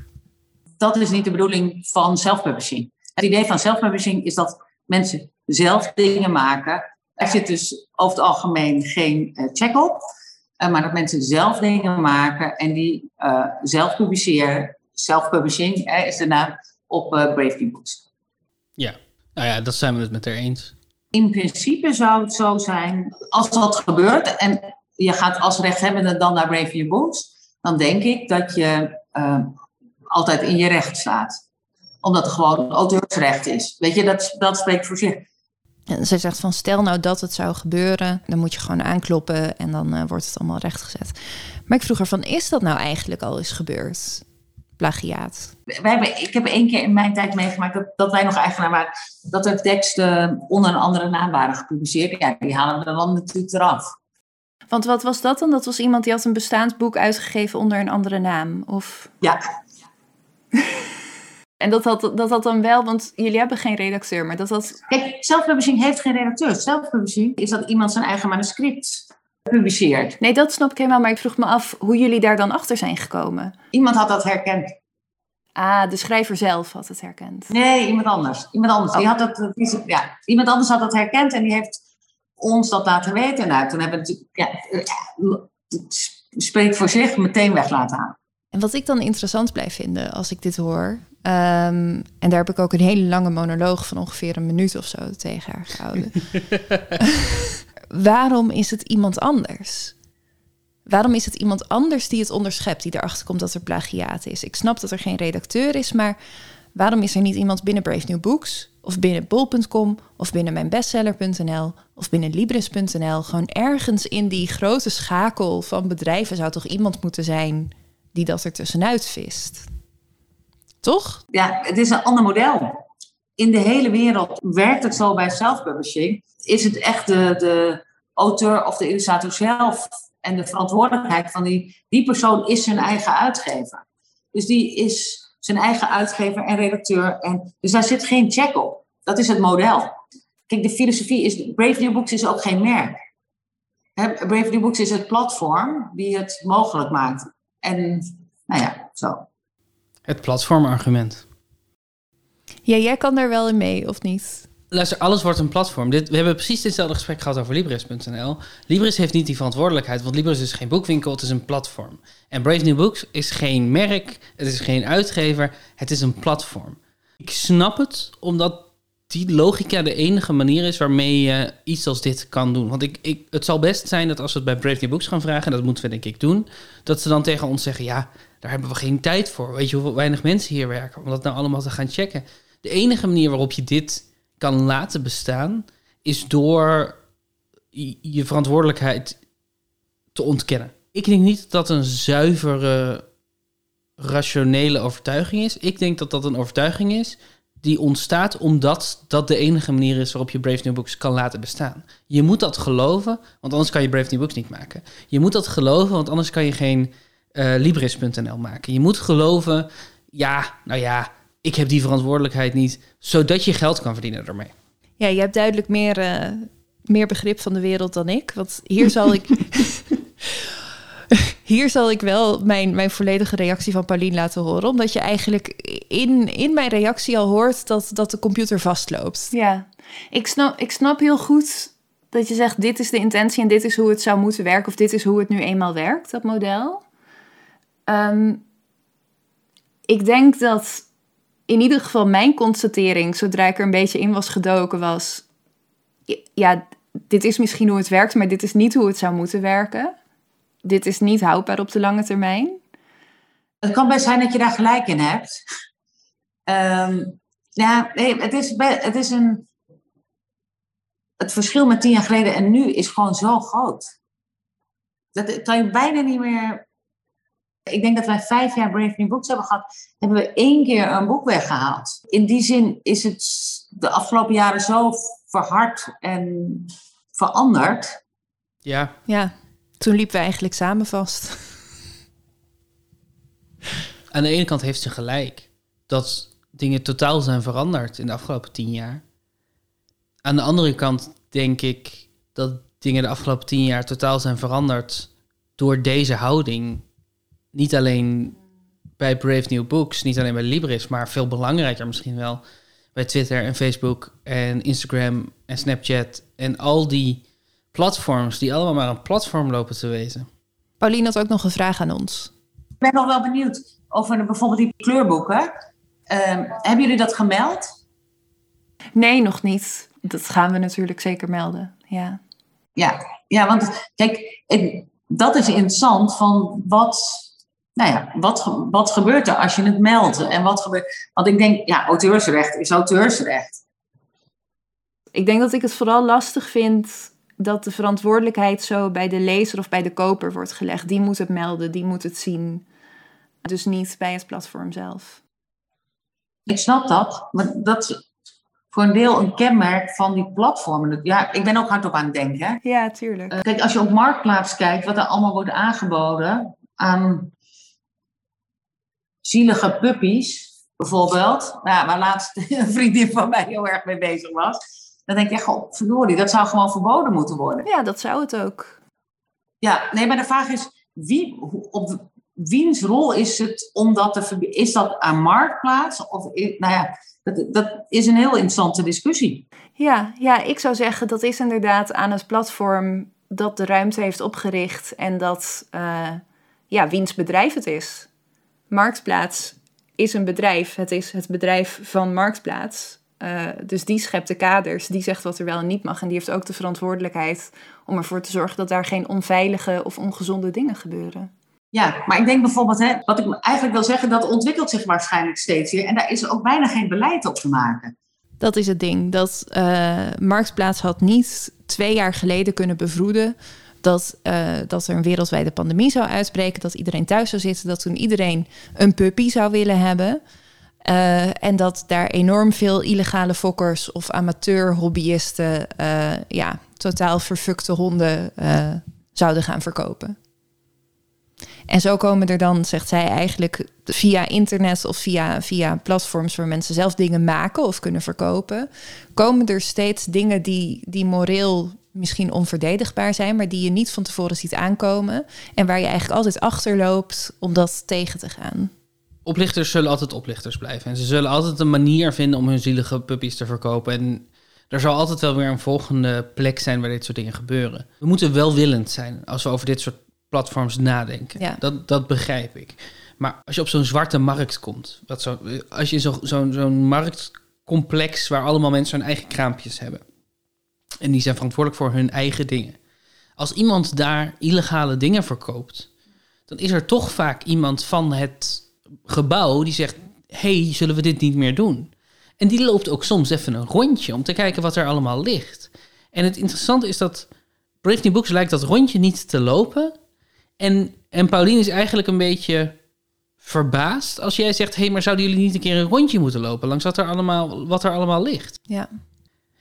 Dat is niet de bedoeling van self-publishing. Het idee van self-publishing is dat mensen zelf dingen maken. Er zit dus over het algemeen geen eh, check op. eh, maar dat mensen zelf dingen maken en die eh, zelf publiceren. Self-publishing is de naam op Brave New Books. Ja, nou ja, dat zijn we het met haar eens. In principe zou het zo zijn, als dat gebeurt en je gaat als rechthebbende dan naar Brave New Books, dan denk ik dat je altijd in je recht staat. Omdat het gewoon auteursrecht is. Weet je, dat, dat spreekt voor zich. En ze zegt van stel nou dat het zou gebeuren, dan moet je gewoon aankloppen en dan eh, wordt het allemaal rechtgezet. Maar ik vroeg haar van, is dat nou eigenlijk al eens gebeurd? Plagiaat. Wij hebben, ik heb één keer in mijn tijd meegemaakt dat, dat wij nog eigenaar waren, dat er teksten onder een andere naam waren gepubliceerd. Ja, die halen we dan natuurlijk eraf. Want wat was dat dan? Dat was iemand die had een bestaand boek uitgegeven onder een andere naam? Of... Ja. En dat had, dat had dan wel, want jullie hebben geen redacteur, maar dat had... Kijk, self-publishing heeft geen redacteur. Self-publishing is dat iemand zijn eigen manuscript publiceert. Nee, dat snap ik helemaal, maar ik vroeg me af hoe jullie daar dan achter zijn gekomen. Iemand had dat herkend. Ah, de schrijver zelf had het herkend. Nee, iemand anders. Iemand anders. Die had dat, ja, iemand anders had dat herkend en die heeft ons dat laten weten. Nou, toen hebben we natuurlijk, ja, eh, het spreekt voor zich, meteen weg laten halen. En wat ik dan interessant blijf vinden als ik dit hoor, ehm, en daar heb ik ook een hele lange monoloog van ongeveer een minuut of zo tegen haar gehouden. Waarom is het iemand anders? Waarom is het iemand anders die het onderschept, die erachter komt dat er plagiaat is? Ik snap dat er geen redacteur is, maar waarom is er niet iemand binnen Brave New Books, of binnen bol.com, of binnen mijnbestseller.nl, of binnen libris.nl? Gewoon ergens in die grote schakel van bedrijven zou toch iemand moeten zijn die dat er tussenuit vist? Toch? Ja, het is een ander model. In de hele wereld werkt het zo bij self-publishing. Is het echt de, de auteur of de illustrator zelf en de verantwoordelijkheid van die, die persoon is zijn eigen uitgever. Dus die is zijn eigen uitgever en redacteur. En, dus daar zit geen check op. Dat is het model. Kijk, de filosofie is, Brave New Books is ook geen merk. Brave New Books is het platform die het mogelijk maakt. En nou ja, zo. Het platformargument. Ja, jij kan daar wel in mee, of niet? Luister, alles wordt een platform. Dit, we hebben precies ditzelfde gesprek gehad over Libris.nl. Libris heeft niet die verantwoordelijkheid, want Libris is geen boekwinkel, het is een platform. En Brave New Books is geen merk, het is geen uitgever, het is een platform. Ik snap het, omdat die logica de enige manier is waarmee je iets als dit kan doen. Want ik, ik, het zal best zijn dat als we het bij Brave New Books gaan vragen, en dat moeten we denk ik doen, dat ze dan tegen ons zeggen, ja, daar hebben we geen tijd voor. Weet je hoeveel weinig mensen hier werken, om dat nou allemaal te gaan checken. De enige manier waarop je dit kan laten bestaan, is door je verantwoordelijkheid te ontkennen. Ik denk niet dat dat een zuivere, rationele overtuiging is. Ik denk dat dat een overtuiging is die ontstaat omdat dat de enige manier is waarop je Brave New Books kan laten bestaan. Je moet dat geloven, want anders kan je Brave New Books niet maken. Je moet dat geloven, want anders kan je geen eh, Libris.nl maken. Je moet geloven, ja, nou ja, ik heb die verantwoordelijkheid niet, zodat je geld kan verdienen ermee. Ja, je hebt duidelijk meer, eh, meer begrip van de wereld dan ik. Want hier zal ik. Hier zal ik wel mijn, mijn volledige reactie van Paulien laten horen. Omdat je eigenlijk in, in mijn reactie al hoort dat, dat de computer vastloopt. Ja, ik snap, ik snap heel goed dat je zegt: dit is de intentie en dit is hoe het zou moeten werken, of dit is hoe het nu eenmaal werkt, dat model. Ehm, ik denk dat in ieder geval mijn constatering, zodra ik er een beetje in was gedoken, was: ja, dit is misschien hoe het werkt, maar dit is niet hoe het zou moeten werken. Dit is niet houdbaar op de lange termijn. Het kan best zijn dat je daar gelijk in hebt. Ehm, ja, nee, het is, het is een. Het verschil met tien jaar geleden en nu is gewoon zo groot. Dat kan je bijna niet meer. Ik denk dat wij vijf jaar Brave New Books hebben gehad. Hebben we één keer een boek weggehaald. In die zin is het de afgelopen jaren zo verhard en veranderd. Ja. Ja, toen liepen we eigenlijk samen vast. Aan de ene kant heeft ze gelijk dat dingen totaal zijn veranderd in de afgelopen tien jaar. Aan de andere kant denk ik dat dingen de afgelopen tien jaar totaal zijn veranderd door deze houding. Niet alleen bij Brave New Books, niet alleen bij Libris, maar veel belangrijker misschien wel bij Twitter en Facebook en Instagram en Snapchat en al die platforms die allemaal maar een platform lopen te wezen. Paulien had ook nog een vraag aan ons. Ik ben nog wel benieuwd over de, bijvoorbeeld die kleurboeken. Ehm, hebben jullie dat gemeld? Nee, nog niet. Dat gaan we natuurlijk zeker melden. Ja. Ja, ja want kijk, ik- dat is interessant van wat, nou ja, wat, wat gebeurt er als je het meldt? En wat gebeurt, want ik denk, ja, auteursrecht is auteursrecht. Ik denk dat ik het vooral lastig vind dat de verantwoordelijkheid zo bij de lezer of bij de koper wordt gelegd. Die moet het melden, die moet het zien. Dus niet bij het platform zelf. Ik snap dat, maar dat is voor een deel een kenmerk van die platformen. Ja, ik ben ook hardop aan het denken. hè. Ja, tuurlijk. Eh, Kijk, als je op Marktplaats kijkt, wat er allemaal wordt aangeboden aan zielige puppies, bijvoorbeeld. Nou, waar laatst een vriendin van mij heel erg mee bezig was. Dan denk je, god, verdorie, dat zou gewoon verboden moeten worden. Ja, dat zou het ook. Ja, nee, maar de vraag is, wie, op wiens rol is het om dat te? Is dat aan Marktplaats? Of, nou ja, dat, dat is een heel interessante discussie. Ja, ja, ik zou zeggen dat is inderdaad aan het platform dat de ruimte heeft opgericht en dat, eh, ja, wiens bedrijf het is. Marktplaats is een bedrijf, het is het bedrijf van Marktplaats. Eh, dus die schept de kaders, die zegt wat er wel en niet mag. En die heeft ook de verantwoordelijkheid om ervoor te zorgen dat daar geen onveilige of ongezonde dingen gebeuren. Ja, maar ik denk bijvoorbeeld, hè, wat ik eigenlijk wil zeggen, dat ontwikkelt zich waarschijnlijk steeds weer. En daar is ook bijna geen beleid op te maken. Dat is het ding. Dat eh, Marktplaats had niet twee jaar geleden kunnen bevroeden dat, eh, dat er een wereldwijde pandemie zou uitbreken, dat iedereen thuis zou zitten, dat toen iedereen een puppy zou willen hebben. Eh, en dat daar enorm veel illegale fokkers of amateur hobbyisten eh, ja, totaal verfukte honden eh, zouden gaan verkopen. En zo komen er dan, zegt zij eigenlijk, via internet of via, via platforms waar mensen zelf dingen maken of kunnen verkopen, komen er steeds dingen die, die moreel misschien onverdedigbaar zijn, maar die je niet van tevoren ziet aankomen. En waar je eigenlijk altijd achterloopt om dat tegen te gaan. Oplichters zullen altijd oplichters blijven. En ze zullen altijd een manier vinden om hun zielige puppies te verkopen. En Er zal altijd wel weer een volgende plek zijn waar dit soort dingen gebeuren. We moeten welwillend zijn als we over dit soort platforms nadenken. Ja. Dat, dat begrijp ik. Maar als je op zo'n zwarte markt komt, wat zo, als je zo- zo'n marktcomplex waar allemaal mensen hun eigen kraampjes hebben. En die zijn verantwoordelijk voor hun eigen dingen. Als iemand daar illegale dingen verkoopt, dan is er toch vaak iemand van het gebouw die zegt: hey, zullen we dit niet meer doen? En die loopt ook soms even een rondje om te kijken wat er allemaal ligt. En het interessante is dat Brave New Books lijkt dat rondje niet te lopen. En, en Pauline is eigenlijk een beetje verbaasd als jij zegt: hey, maar zouden jullie niet een keer een rondje moeten lopen langs wat er allemaal, wat er allemaal ligt? Ja.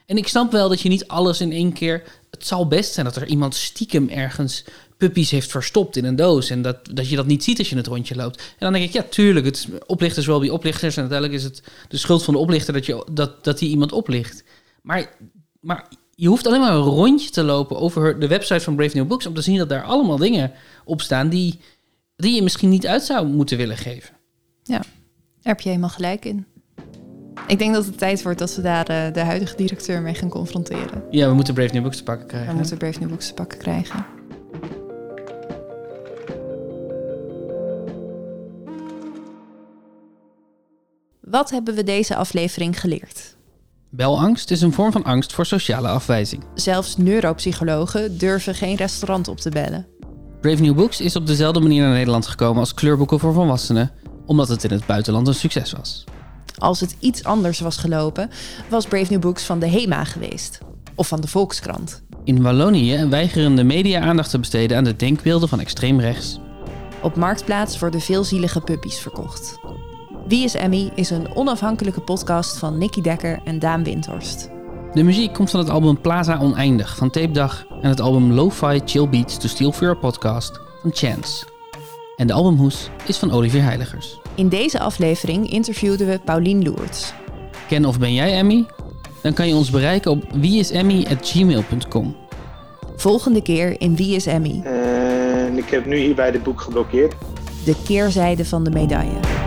En ik snap wel dat je niet alles in één keer. Het zal best zijn dat er iemand stiekem ergens puppies heeft verstopt in een doos. En dat, dat je dat niet ziet als je het rondje loopt. En dan denk ik, ja, tuurlijk, het oplichters wel bij oplichters. En uiteindelijk is het de schuld van de oplichter dat, je, dat, dat die iemand oplicht. Maar, maar je hoeft alleen maar een rondje te lopen over de website van Brave New Books. om te zien dat daar allemaal dingen op staan die, die je misschien niet uit zou moeten willen geven. Ja, daar heb je helemaal gelijk in. Ik denk dat het tijd wordt dat we daar eh, de huidige directeur mee gaan confronteren. Ja, we moeten Brave New Books te pakken krijgen. We moeten Brave New Books te pakken krijgen. Wat hebben we deze aflevering geleerd? Belangst is een vorm van angst voor sociale afwijzing. Zelfs neuropsychologen durven geen restaurant op te bellen. Brave New Books is op dezelfde manier naar Nederland gekomen als kleurboeken voor volwassenen, omdat het in het buitenland een succes was. Als het iets anders was gelopen, was Brave New Books van de HEMA geweest. Of van de Volkskrant. In Wallonië weigeren de media aandacht te besteden aan de denkbeelden van extreem rechts. Op Marktplaats worden veelzielige puppies verkocht. Wie is Emmy is een onafhankelijke podcast van Nicky Dekker en Daan Windhorst. De muziek komt van het album Plaza Oneindig van Tape Dag en het album Lo-Fi Chill Beats to Steal for Your Podcast van Chance. En de albumhoes is van Olivier Heiligers. In deze aflevering interviewden we Paulien Loerts. Ken of ben jij Emmy? Dan kan je ons bereiken op wieisemmy.gmail.com. Volgende keer in Wie is Emmy? En ik heb nu hierbij het boek geblokkeerd. De keerzijde van de medaille.